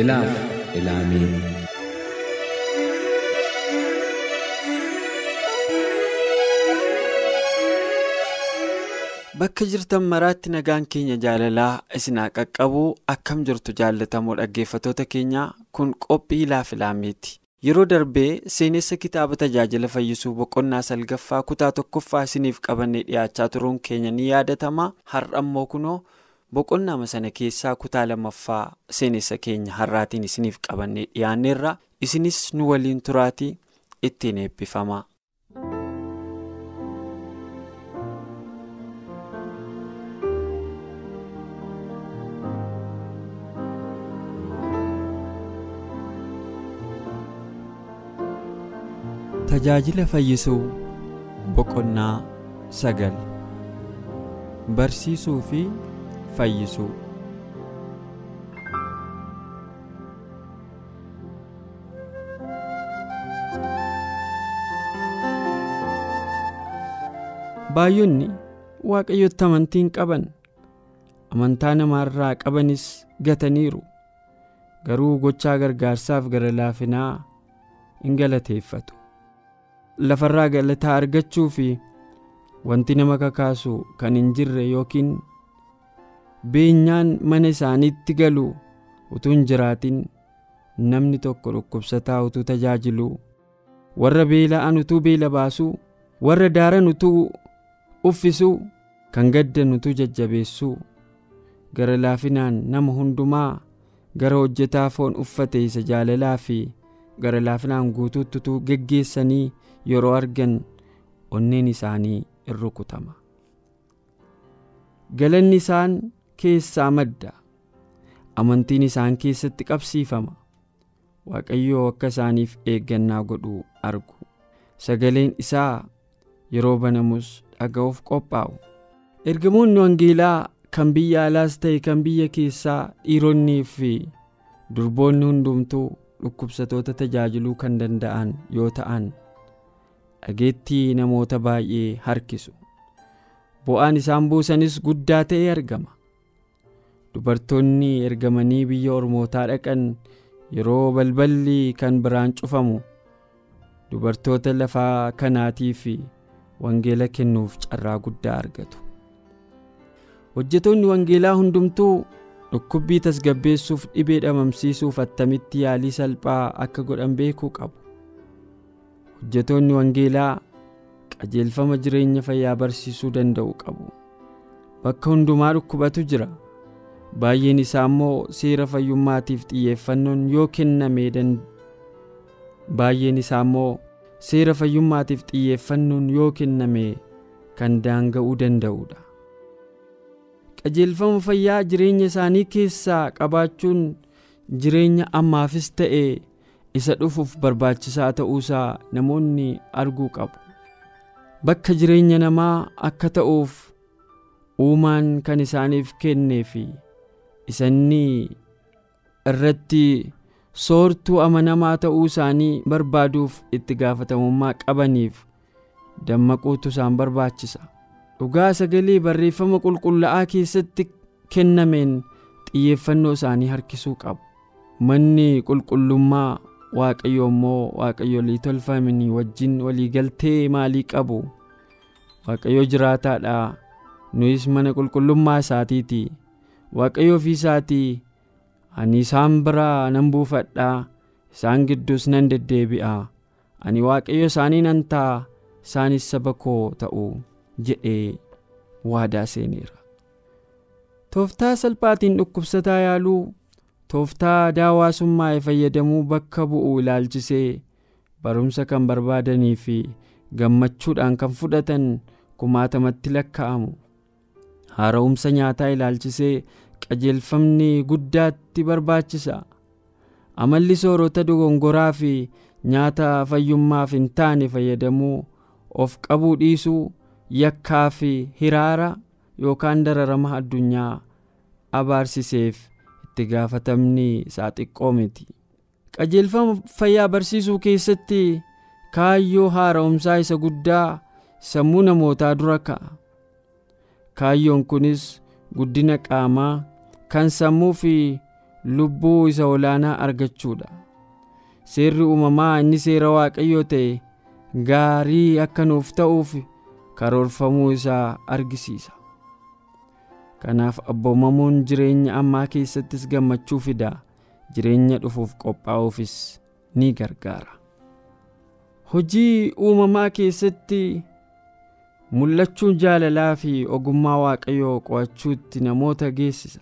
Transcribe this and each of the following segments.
Ilaaf ilaamee Bakka jirtan maraatti nagaan keenya jaalalaa isinaa qaqqabuu akkam jirtu jaallatamoo dhaggeeffatoota keenya kun qophii ilaaf ilaameeti. Yeroo darbee seenessa kitaaba tajaajila fayyisuu boqonnaa salgaffaa kutaa tokkoffaa isiniif qabannee dhiyaachaa turuun keenya ni yaadatama. Har'a immoo kunoo boqonnaa sana keessaa kutaa lammaffaa seenessa keenya har'aatiin isiniif qabannee dhiyaanneerra. Isinis nu waliin turaatii ittiin eebbifama. Tajaajila fayyisuu boqonnaa sagal barsiisuu fi fayyisuu baay'oonni waaqayyotti amantii hin qaban amantaa namaarraa qabanis gataniiru garuu gochaa gargaarsaaf gara laafinaa hin galateeffatu. lafarraa galataa argachuu fi wanti nama kakaasu kan hin jirre yookiin beenyaan mana isaaniitti galu. Utuu hin jiraatin namni tokko dhukkubsataa utuu tajaajiluu warra beela'an utuu beela baasuu warra daaran utuu uffisuu kan gaddan utuu jajjabeessuu gara laafinaan nama hundumaa gara hojjetaa foon uffate isa jaalalaa fi gara laafinaan guutuutti utuu geggeessanii yeroo argan onneen isaanii in rukutama galanni isaan keessaa madda amantiin isaan keessatti qabsiifama. Waaqayyoo akka isaaniif eeggannaa godhuu argu. Sagaleen isaa yeroo banamus dhaga'uuf qophaa'u. Ergamoonni wangeelaa kan biyya alaas ta'e kan biyya keessaa dhiironnii fi durboonni hundumtuu dhukkubsatoota tajaajiluu kan danda'an yoo ta'an dhageettii namoota baay'ee harkisu. Bu'aan isaan buusanis guddaa ta'ee argama dubartoonni ergamanii biyya ormootaa dhaqan yeroo balballi kan biraan cufamu dubartoota lafaa kanaatii fi wangeela kennuuf carraa guddaa argatu. Hojjetoonni wangeelaa hundumtuu dhukkubbii tasgabbeessuuf dhibee dhabamsiisuuf attamitti yaalii salphaa akka godhan beekuu qabu. Hojjetoonni wangeelaa qajeelfama jireenya fayyaa barsiisuu danda'u qabu. Bakka hundumaa dhukkubatu jira baay'een isaa immoo seera fayyummaatiif xiyyeeffannoon yoo kenname baay'een isaa immoo seera fayyummaatiif xiyyeeffannoon yoo kenname kan daanga'uu danda'udha qajeelfama fayyaa jireenya isaanii keessaa qabaachuun jireenya ammaafis ta'e isa dhufuuf barbaachisaa ta'uusaa namoonni arguu qabu. Bakka jireenya namaa akka ta'uuf uumaan kan isaaniif kennee fi isanni irratti soortuu amanamaa ta'uu isaanii barbaaduuf itti gaafatamummaa qabaniif dammaquutu isaan barbaachisa. Dhugaa sagalee barreeffama qulqullaa'aa keessatti kennameen xiyyeeffannoo isaanii harkisuu qabu. Manni qulqullummaa waaqayyo immoo waaqayyolii tolfamanii wajjin waliigaltee maalii qabu? Waaqayyo jiraataadha nuyis mana qulqullummaa isaatiiti waaqayyo ofii ani isaan biraa nan buufadhaa isaan gidduus nan deddeebi'a ani waaqayyo isaanii nan ta'a isaanis saba koo ta'u jedhee waadaa seeneera. Tooftaa salphaatiin dhukkubsataa yaaluu tooftaa daawaasummaa'ee fayyadamuu bakka bu'u ilaalchisee barumsa kan barbaadanii fi gammachuudhaan kan fudhatan kumaatamatti lakkaa'amu. Haara'umsa nyaataa ilaalchisee qajeelfamni guddaatti barbaachisa. Amalli soorota dogongoraa fi nyaata fayyummaaf hin taane fayyadamuu of qabuu dhiisuu yakkaa fi hiraara yookaan dararama addunyaa abaarsiseef itti gaafatamni isaa xiqqoo miti. Qajeelfama fayyaa barsiisuu keessatti kaayyoo haara'umsaa isa guddaa sammuu namootaa dura ka'a. Kaayyoon kunis guddina qaamaa kan sammuu fi lubbuu isa olaanaa argachuudha seerri uumamaa inni seera waaqayyoo ta'e gaarii akka nuuf ta'uuf karoorfamuu isaa argisiisa. Kanaaf abboomamuun jireenya ammaa keessattis gammachuu fida. Jireenya dhufuuf qophaa'uufis ni gargaara. Hojii uumamaa keessatti mul'achuun jaalalaa fi ogummaa waaqayyoo qo'achuutti namoota geessisa.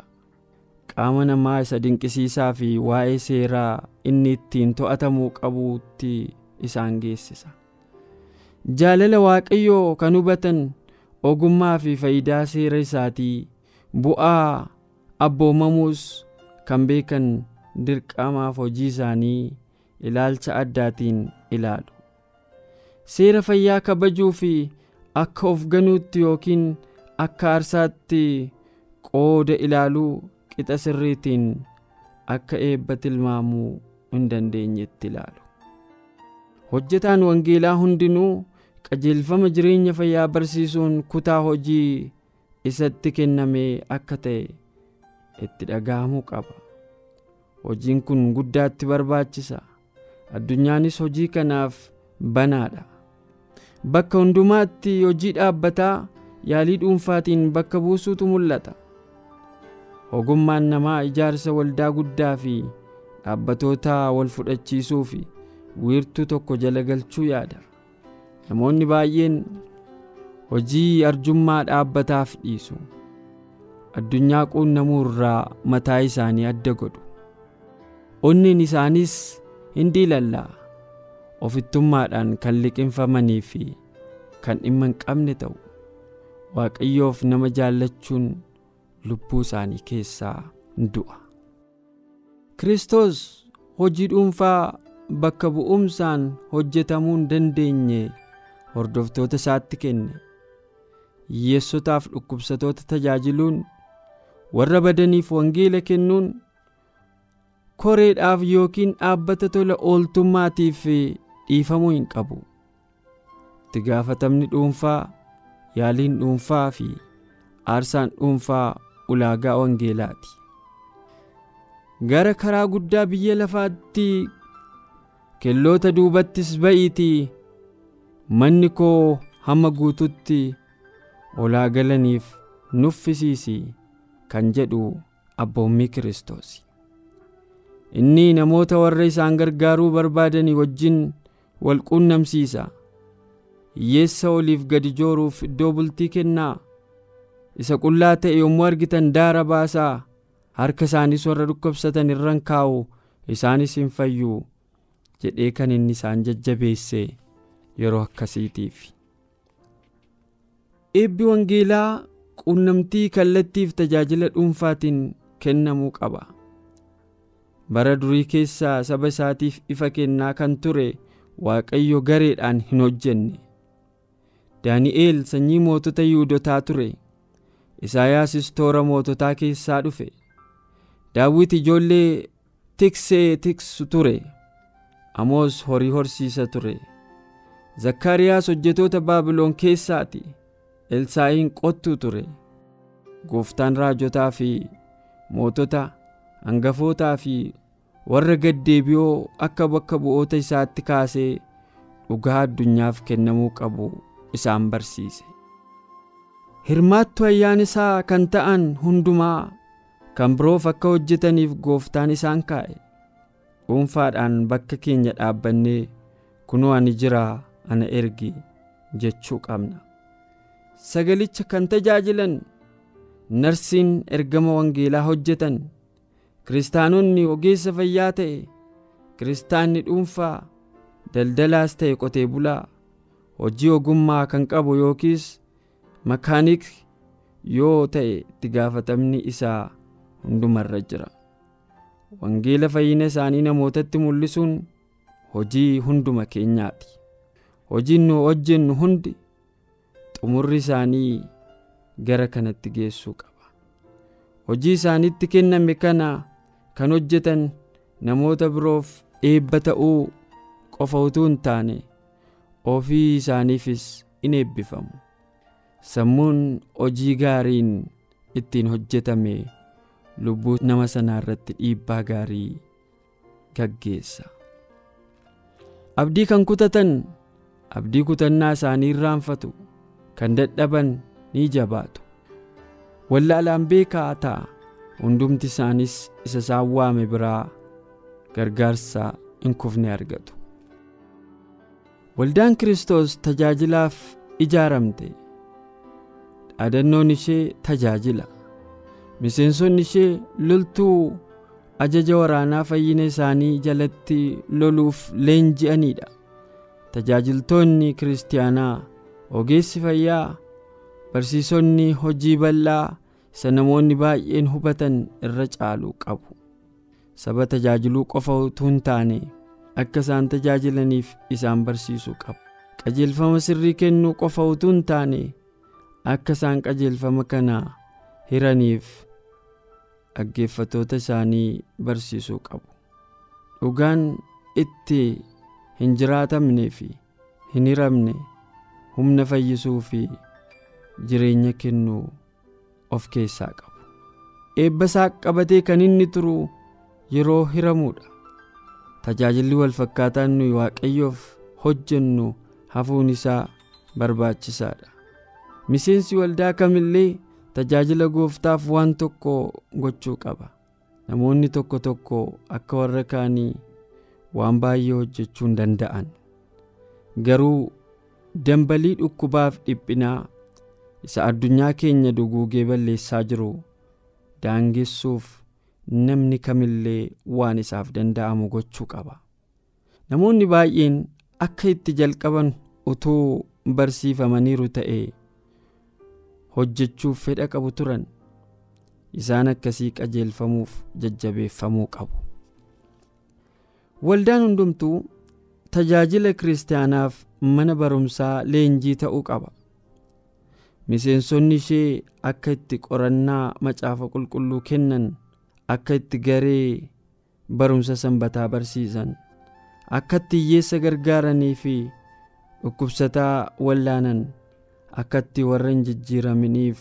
Qaama namaa isa dinqisiisaa fi waa'ee seeraa inni ittiin to'atamuu qabuutti isaan geessisa. Jaalala waaqayyoo kan hubatan ogummaa fi faayidaa seera isaatii bu'aa abboomamuus kan beekan dirqamaaf hojii isaanii ilaalcha addaatiin ilaalu. Seera fayyaa kabajuu fi akka of ganuutti yookiin akka aarsaatti qooda ilaaluu qixa sirriitiin akka eebba tilmaamuu hin dandeenyetti ilaalu. Hojjetaan wangeelaa hundinuu qajeelfama jireenya fayyaa barsiisuun kutaa hojii isatti kennamee akka ta'e itti dhaga'amuu qaba. Hojiin kun guddaatti barbaachisa. Addunyaanis hojii kanaaf banaadha bakka hundumaatti hojii dhaabbataa yaalii dhuunfaatiin bakka buusuutu mul'ata. Ogummaan namaa ijaarsa waldaa guddaa fi dhaabbatoota wal fudhachiisuu fi wiirtuu tokko jala galchuu yaada. Namoonni baay'een hojii arjummaa dhaabbataaf dhiisu. Addunyaa quunnamuu irraa mataa isaanii adda godhu. Onneen isaaniis hin diilalla'a ofittummaadhaan kan liqinfamanii fi kan dhimma hin qabne ta'u waaqayyoof nama jaallachuun lubbuu isaanii keessaa du'a. Kiristoos hojii dhuunfaa bakka bu'umsaan hojjetamuu hin dandeenye hordoftoota isaatti kenne. Hiyyeessotaaf dhukkubsatoota tajaajiluun warra badaniif wangeela kennuun koreedhaaf yookiin dhaabbata tola ooltummaatiif dhiifamuu hin qabu. Itti gaafatamni dhuunfaa yaaliin dhuunfaa fi aarsaan dhuunfaa ulaagaa wangeelaati. Gara karaa guddaa biyya lafaatti kelloota duubattis ba'iitii manni koo hamma guututti olaa galaniif nuffisiisi kan jedhu abboommii kiristoos. Inni namoota warra isaan gargaaruu barbaadanii wajjin wal quunnamsiisa hiyyeessa oliif gadi jooruuf iddoo bultii kennaa. Isa qullaa ta'e yommuu argitan daara baasaa. Harka isaaniis warra dhukkubsatan irran kaa'u isaanis hin fayyuu jedhee kan inni isaan jajjabeesse yeroo akkasiitiif. Eebbi wangeelaa quunnamtii kallattiif tajaajila dhuunfaatiin kennamuu qaba. Bara durii keessaa saba isaatiif ifa kennaa kan ture waaqayyo gareedhaan hin hojjenne. Daani'eel sanyii mootota yihudotaa ture. Isaayaasis toora moototaa keessaa dhufe. Daawit ijoollee tiksee tiksu ture. Amoos horii horsiisa ture. Zakkaariyaas hojjetoota baabiloon keessaati elsaa'iin qottuu ture. Gooftaan raajotaa fi mootota hangafootaa fi warra gaddeebi'oo akka bakka bu'oota isaatti kaasee dhugaa addunyaaf kennamuu qabu isaan barsiise. Hirmaattu ayyaan isaa kan ta'an hundumaa kan biroof akka hojjetaniif gooftaan isaan kaa'e. Dhuunfaadhaan bakka keenya dhaabbannee kunoo ani jiraa ana ergi jechuu qabna. Sagalicha kan tajaajilan narsiin ergama wangeelaa hojjetan kiristaanonni ogeessa fayyaa ta'e kiristaanni dhuunfaa daldalaas ta'e qotee bulaa hojii ogummaa kan qabu yookiis makaanik yoo ta'e itti gaafatamni isaa hundumarra jira. Wangeela fayyina isaanii namootatti mul'isuun hojii hunduma keenyaati. Hojiin nu hojjennu hundi xumurri isaanii gara kanatti geessuu qaba. Hojii isaanitti kenname kana kan hojjetan namoota biroof eebba ta'uu qofa utuu hin taane ofii isaaniifis in eebbifamu. Sammuun hojii gaariin ittiin hojjetame lubbuu nama sanaa irratti dhiibbaa gaarii gaggeessa. Abdii kan kutatan abdii kutannaa isaanii irraanfatu kan dadhaban ni jabaatu. Wallaalaan beekaa ta'a hundumti isaanis isa isaan waame biraa gargaarsa hin kufne argatu. Waldaan kiristoos tajaajilaaf ijaaramte. Dhaadannoon ishee tajaajila. Miseensonni ishee loltuu ajaja waraanaa fayyina isaanii jalatti loluuf leenji'aniidha. Tajaajiltoonni kiristaanaa ogeessi fayyaa barsiisonni hojii bal'aa isa namoonni baay'een hubatan irra caaluu qabu. Saba tajaajiluu qofa utuu hin taane akka isaan tajaajilaniif isaan barsiisuu qabu. Qajeelfama sirrii kennuu qofa utuu hin taane akka isaan qajeelfama kana hiraniif dhaggeeffatoota isaanii barsiisuu qabu. Dhugaan itti hin jiraatamnee fi hin hiramne humna fayyisuu fi jireenya kennuu of keessaa qabu. Eebba isaa qabatee kan inni turu yeroo hiramuudha. Tajaajilli walfakkaataan nuyi waaqayyoof hojjennu hafuun isaa barbaachisaadha. Miseensi waldaa kamillee tajaajila gooftaaf waan tokko gochuu qaba. Namoonni tokko tokko akka warra kaanii waan baay'ee hojjechuu hin danda'an. Garuu dambalii dhukkubaaf dhiphinaa isa addunyaa keenya duguugee balleessaa jiru. Daangessuuf namni kamillee waan isaaf danda'amu gochuu qaba. Namoonni baay'een akka itti jalqaban utuu barsiifamaniiru ta'e hojjechuuf fedha qabu turan isaan akkasii qajeelfamuuf jajjabeeffamuu qabu. Waldaan hundumtuu tajaajila kiristaanaaf mana barumsaa leenjii ta'uu qaba miseensonni ishee akka itti qorannaa macaafa qulqulluu kennan akka itti garee barumsa sanbataa barsiisan akka itti hiyyeessa gargaaranii fi dhukkubsataa wallaanan akka itti warra hin jijjiiraminiif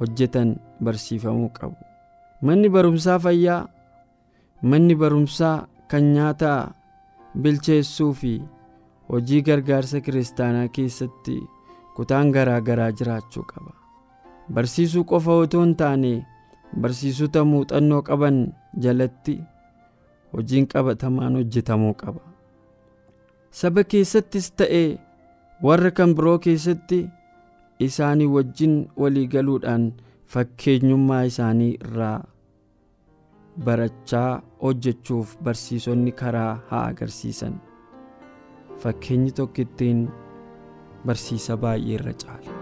hojjetan barsiifamuu qabu. Manni barumsaa fayyaa manni barumsaa kan nyaata bilcheessuu fi hojii gargaarsa kiristaanaa keessatti kutaan garaa garaa jiraachuu qaba. Barsiisuu qofa otoo hin taane barsiisota muuxannoo qaban jalatti hojiin qabatamaan hojjetamuu qaba. Saba keessattis ta'e warra kan biroo keessatti isaanii wajjin walii galuudhaan fakkeenyummaa isaanii irraa barachaa hojjechuuf barsiisonni karaa haa agarsiisan. Fakkeenyi tokko ittiin barsiisa baay'ee irra caala.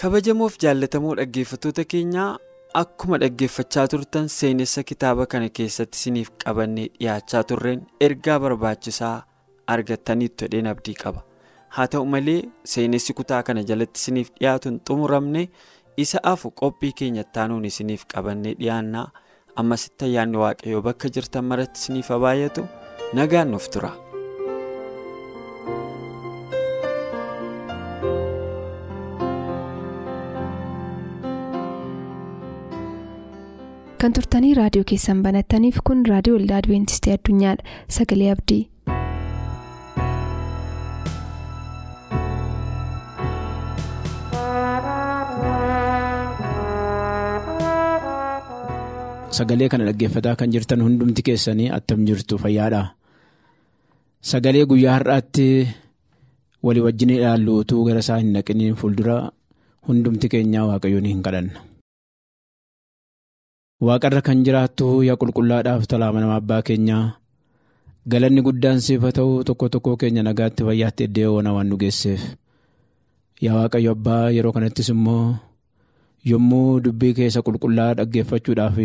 kabajamoof jaallatamoo dhaggeeffattoota keenyaa akkuma dhaggeeffachaa turtan seenessa kitaaba kana keessatti isiniif qabannee dhiyaachaa turreen ergaa barbaachisaa argattaniitu jedheen abdii qaba haa ta'u malee seenessi kutaa kana jalatti isiniif dhiyaatu hin xumuramne isa afu qophii keenya taanuun isiniif qabannee dhiyaannaa ammasitti ayyaanni waaqayyoo bakka jirtan maratti isiniif baay'atu nagaan nuuf tura. kan turtanii raadiyoo keessan banattaniif kun raadiyoo waldaa adibeentistii addunyaadha sagalee abdii. Sagalee kana dhaggeeffataa kan jirtan hundumti keessanii attam jirtu fayyaadha. Sagalee guyyaa har'aatti walii wajjin ilaallu utuu gara isaa hin naqiniin fuuldura hundumti keenyaa waaqayyoon hin kadhanna. waaqarra kan jiraattu yaa qulqullaadhaaf talaama nama abbaa keenyaa galanni guddaan siif haa ta'u tokko tokko keenya nagaatti fayyaatti iddoo oona waan nu geesseef yaa waaqayyo abbaa yeroo kanattis immoo yommuu dubbii keessa qulqullaa dhaggeeffachuudhaaf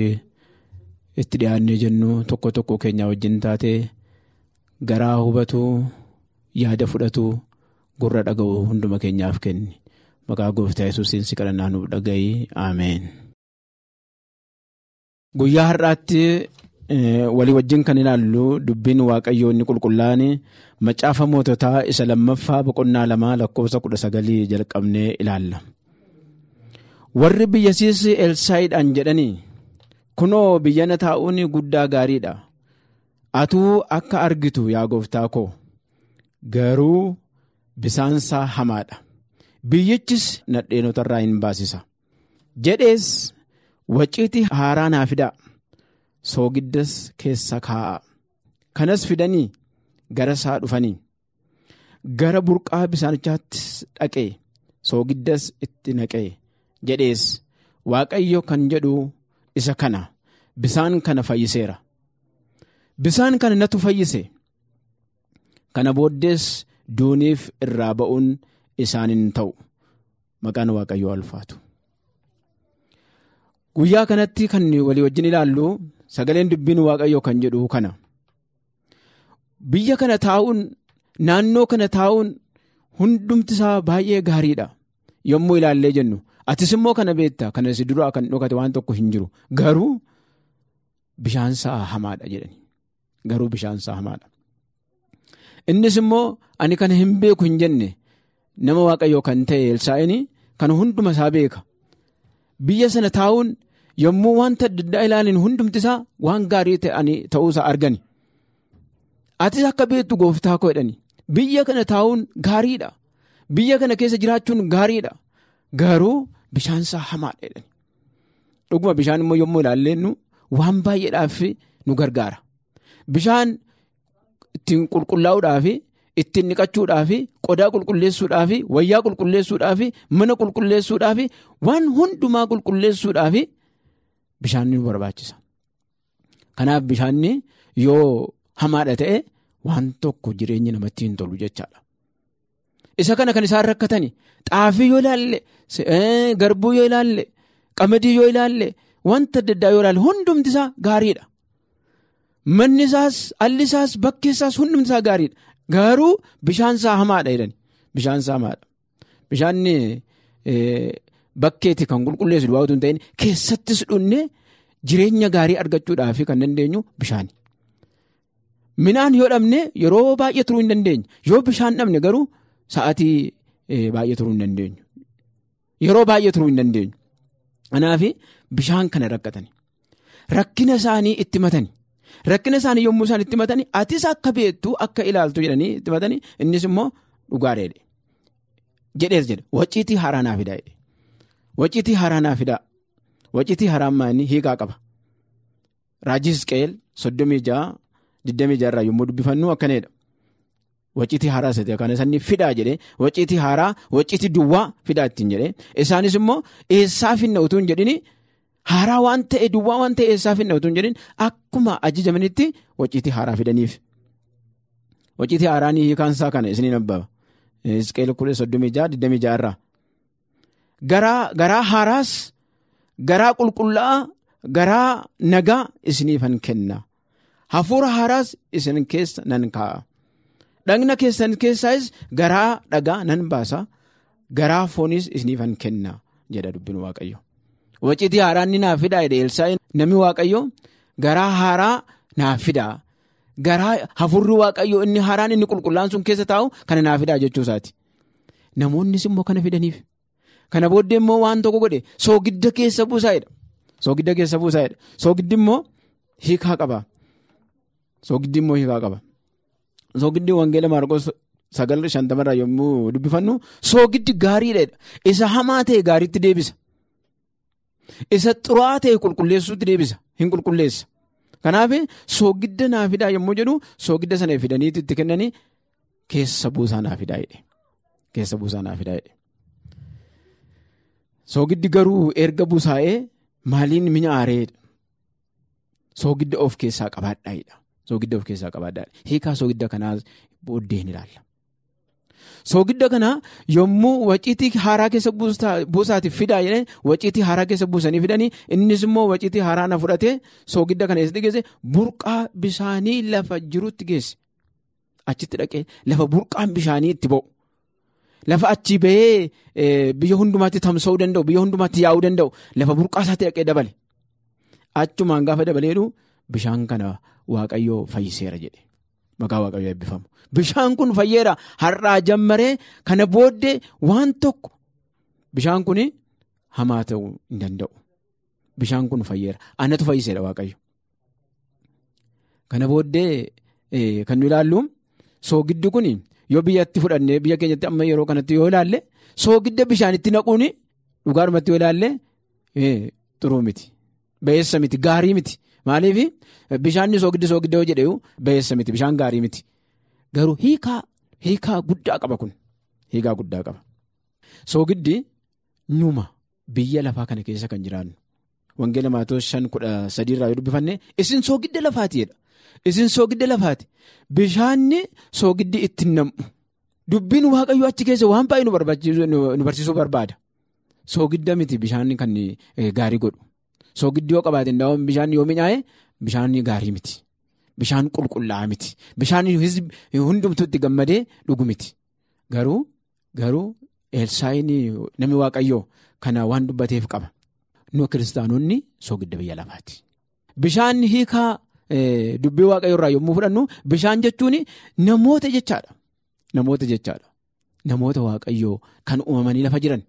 itti dhiyaannee jennu tokko tokko keenya wajjin taate garaa hubatu yaada fudhatu gurra dhaga'u hunduma keenyaaf kenni maqaa gooftaa yesuusiin si kadhannaa nuuf dhaga'i ameen. Guyyaa har'aatti walii wajjin kan ilaallu dubbiin waaqayyoo inni qulqullaa'an macaafa moototaa isa lammaffaa boqonnaa lamaa lakkoofsa kudha sagalii jalqabnee ilaalla. Warri biyyasiis Elsaayiidhaan jedhanii kunoo biyyana taa'uun guddaa gaariidha. Atuu akka argitu yaa gooftaa koo garuu bisaansaa hamaadha. Biyyichis nadheenotarraa hin baasisa. Jedhees waciitii haaraa naa fidaa. Soogiddas keessa kaa'a. Kanas fidanii gara isaa dhufanii. Gara burqaa bisaanichaatti dhaqee soogiddas itti naqee jedhees Waaqayyo kan jedhu isa kana bisaan kana fayyiseera. Bisaan kana natu fayyise. Kana booddees duuniif irraa ba'uun isaanin ta'u. Maqaan Waaqayyoo ulfaatu. Guyyaa kanatti kan walii wajjin ilaallu sagaleen dubbiin Waaqayyoo kan jedhu kana. Biyya kana taa'uun naannoo kana taa'uun hundumti isaa baay'ee gaariidha. Yommuu ilaallee jennu atis immoo kana beekta kana si duraa kan dhokate waan tokko hin jiru garuu bishaansaa hamaadha jedhani. Garuu bishaansaa hamaadha. Innis immoo ani kana hin beeku hin jenne nama waaqayyoo kan ta'e Elsaa'ini kan hunduma isaa beeka. Biyya sana taa'uun yommuu wanta adda addaa ilaalin hundumti isaa waan gaarii ta'uusaa argani. Atis akka beektu gooftaa koo jedhani. Biyya kana taa'uun gaariidha. Biyya kana keessa jiraachuun gaariidha. Garuu bishaansaa hamaadha jedhani. Dhuguma bishaan immoo yommuu ilaallennu waan baay'eedhaaf nu gargaara. Bishaan ittiin qulqullaa'uudhaaf ittiin dhiqachuudhaaf qodaa qulqulleessuudhaaf wayyaa qulqulleessuudhaaf mana qulqulleessuudhaaf waan hundumaa qulqulleessuudhaaf bishaan nu barbaachisa. Kanaaf bishaanni yoo hamaadha ta'e waan tokko jireenyi namatti hin tolu jechaadha. Isa kana kan isaan rakkatan xaafii yoo ilaalle garbuu yoo ilaalle qamadii yoo ilaalle wanta adda addaa yoo ilaalle hundumti isaa gaariidha. Manni isaas alli isaas bakki isaas hundumti isaa gaariidha. Garuu bishaan isaa hamaadha jedhani. Bishaan isaa hamaadha. Bishaanni bakkeetti kan qulqulleessu hin ta'in keessattis dhunnee jireenya gaarii argachuudhaaf kan dandeenyu bishaani. Minaan yoo dhabne yeroo baay'ee turuu hin dandeenyu. Yoo bishaan dhabne garuu sa'aatii baay'ee turuu hin dandeenyu. Yeroo baay'ee turuu hin dandeenyu. Kanaaf bishaan kana rakkatan. Rakkina isaanii itti matani. Rakkina isaanii yommuu isaan itti matani atis akka beektu akka ilaaltu jedhanii itti matani innis immoo dhugaareedha. Jedhees jedhe waciitii haaraa naa fidaa. Waciitii haaraa naa fidaa. Waciitii haaraan maanii hiikaa qaba. Raajii Hisqeel soddomii ja'a digdamii ja'a irraa yommuu dubbifannu akkanadha. Waciitii haaraa isa kana sanni fidaa jedhee waciitii haaraa waciitii duwwaa fidaa ittiin jedhee isaanis immoo eessaa finna utuu hin jedhini haaraa waan ta'e duwwaa waan ta'e eessaa finna utuu hin jedhin akkuma ajajamanitti waciitii haaraa fidaniif. Waciitii haaraan hiikaan isaa kana isiniin abbaba. Hisqeel kudha soddomii ja'a digdamii ja'a irraa. Garaa haaraas garaa qulqullaa'aa garaa nagaa isiniifan kenna. Hafuura haaraas isin keessa nan kaa'a. Dhagna keessan keessaas garaa dhagaa nan baasa. Garaa foonis isiniifan kenna jedha dubbin Waaqayyo. Waciitii haaraa inni naaf fidaa jedhe Elsaa'iin namni Waaqayyo garaa haaraa naaf fidaa. Garaa hafuurri Waaqayyo inni haaraan inni qulqullaan sun keessa taa'u kana naaf fidaa jechuu isaati. Namoonnis immoo kana fidaniif. Kana booddee immoo waan tokko godhe soogidda keessa buusaa jedha. Soogidda keessa buusaa jedha. Soogiddi immoo hiikaa qaba. Soogiddi immoo hiikaa qaba. Soogiddi wangeela Maarqos sagal shantamarraa yommuu dubbifannu soogiddi gaariidha. Isa hamaa ta'e gaariitti deebisa. Isa xuraa'aa ta'e qulqulleessuutti deebisa. Hin qulqulleessa. Kanaaf soogidda naa fidaa yommuu jedhu soogidda sana fidaniitu itti kennanii keessa buusaa naa fidaa jedhe. Keessa buusaa naa fidaa jedhe. Soogiddi garuu erga busaa'ee maaliin minya aareedha. Soogidda of keessaa qabaadhaa'edha. Soogidda of keessaa qabaadhaadha. Hiikaa soogidda kanaa booddeen ilaalla. Soogidda kanaa yommuu waciitii haaraa keessa buusaatiif fidaa jedhee waciitii haaraa keessa buusanii fidanii innis immoo waciitii haaraa na fudhatee soogidda kana eessatti geesse burqaa bishaanii lafa jirutti geesse. Achitti dhaqee lafa burqaan bishaanii itti ba'u. Lafa achi bahee biyya hundumaatti tamsa'uu danda'u biyya hundumaatti yaa'uu danda'u lafa burqaa isaatti dhaqee dabale. Achumaan gaafa dabaleedhu bishaan kana waaqayyoo fayyiseera jedhe. Maqaa waaqayyoo eebbifamu. Bishaan kun fayyeera har'aa jammaree kana booddee waan tokko bishaan kun hamaa ta'uu hin danda'u. Bishaan kun fayyeera. Annatu fayyiseera waaqayyo. Kana booddee kan nu ilaallu soogiddi kun yoo biyyatti fudhannee biyya keenyatti amma yeroo kanatti yoo ilaalle soogidda bishaanitti naquun dhugaadhumatti yoo ilaalle xuruu miti. Ba'eessa miti gaarii miti. Maaliif bishaanni soogiddi soogidda yoo jedhee ba'eessa miti bishaan gaarii miti. Garuu hiikaa hiikaa guddaa qaba kun hiikaa guddaa qaba. Soogiddi numa biyya lafaa kana keessa kan jiraannu. Wangeela Maatoos shan kudha sadiirraa yoo dubbifanne isin soogidda lafaatiidha. Isin soogidda lafaati. Bishaanni soogiddi ittiin nam'u. Dubbiin waaqayyoo achi keessa waan baay'ee nu barsiisuu barbaada. Soogidda miti bishaan kan gaarii godhu. Soogiddi yoo qabaate bishaan yoo mi'aaye bishaan gaarii miti. Bishaan qulqullaa'aa miti. Bishaan hundumtuu itti gammadee dhugu miti. Garuu garuu Elsaayiin namni waaqayyoo kana waan dubbateef qaba. Nu kiristaanonni soogidda biyya lafaati. Bishaan hiikaa dubbii waaqayyoo irraa yommuu fudhannu bishaan jechuun namoota jechaadha. Namoota jechaadha. Namoota waaqayyoo kan uumamanii lafa jiran.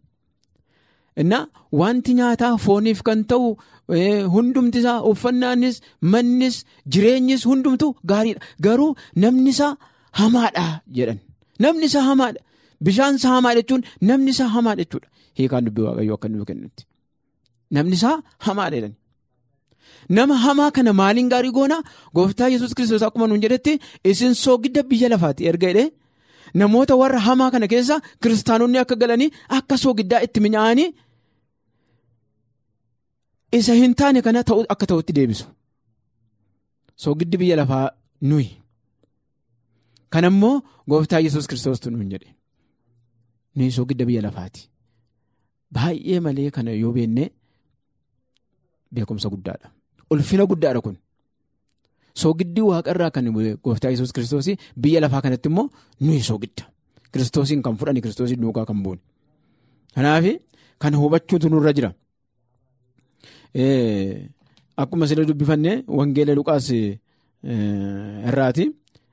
Innaa wanti nyaataa fooniif kan ta'u hundumti isaa uffannaanis mannis jireenyis hundumtu gaariidha. Garuu namni isaa hamaadha jedhan. Namni isaa hamaadha. Bishaan isaa hamaadha jechuun namni isaa hamaadha jechuudha. Hiikaan dubbii waaqayyoo akka nuuf kennutti. Namni isaa hamaadha jedhan. Nama hamaa kana maaliin gaarii goona gooftaa yesus kiristoos akkuma nuun jedhetti isin soogidda biyya lafaati erga jedhee namoota warra hamaa kana keessa kiristaanonni akka galanii akka soogiddaa itti mi'aanii isa hin taane kana akka ta'utti deebisu. Soogiddi biyya lafaa nuyi. Kan ammoo gooftaa yesus kiristoostu nuun jedhe. Nuyi soogidda biyya lafaati. Baay'ee malee kana yoo beenne beekumsa guddaadha. Ulfina guddaadha kun. Soogiddi waaqarraa kan gooftaa yesus kiristoos biyya lafaa kanatti immoo nuyi soogidda. Kiristoosiin kan fudhani kiristoosiin duukaa kan buune. Kanaaf kan hubachuutu nurra jira. Akkuma sila dubbifanne wangeela Luqaas irraati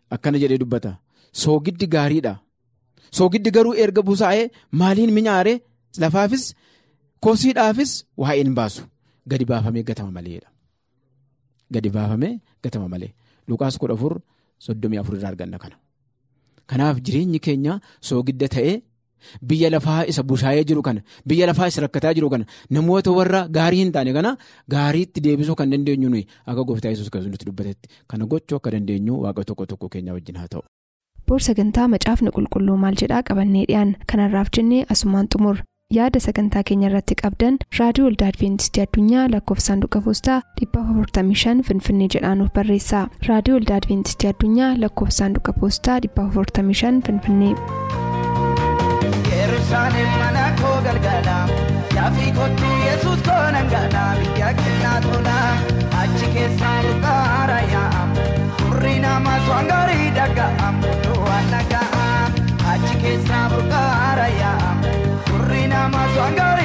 akkana jedhee dubbata. Soogiddi gaariidha. Soogiddi garuu erga busaa'ee maaliin mi'aaree lafaafis kosiidhaafis waa'ee hin baasu. Gadi baafamee gatama maleedha. Gadi baafamee gatama malee. Luqaas kudha afur soddomii afur irraa arganna kana. Kanaaf jireenyi keenya soogidda ta'ee biyya lafaa isa bushaayee jiru kana biyya lafaa isa rakkataa jiru kana namoota warra gaarii hin taane kana gaariitti deebisuu kan dandeenyu nuyi akka gooftaa yesus kan nutti dubbatetti kana gochuu akka dandeenyu waaqa tokko tokko keenya wajjin haa ta'u. Boor sagantaa macaafni qulqulluu maal jedhaa qabannee dhiyaan kanarraaf jennee asumaan xumur yaada sagantaa keenya irratti qabdan raadiyoo waldaa adventistii addunyaa lakkoofsa saanduqa poostaa 455 finfinnee jedhaanuf barreessa raadiyoo waldaa adventistii addunyaa lakkoofsa saanduqa poostaa 455 finfinnee. Yerusaalem mana koo galgala yaafii kottu yesus koonan gala biyya kennaa tola achi keessaa burqaara yaa'amu turri nama swangaarii dhaga'amu duwwaan dhaga'amu achi keessaa burqaara yaa'amu turri nama swangaarii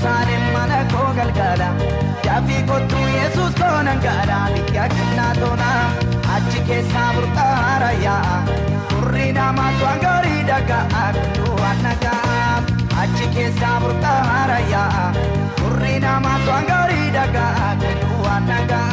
Meeshaaleen mana koo galgaala Gaaffii kottuu Yesuus koonan gaadha Biyya kennaa toona achi keessaa murtaa'aa raayyaa Turri namaa su'aan gaarii dhagaa Kunduu waan nagaa achi keessaa murtaa'aa raayyaa Turri namaa su'aan gaarii dhagaa Kunduu waan nagaa.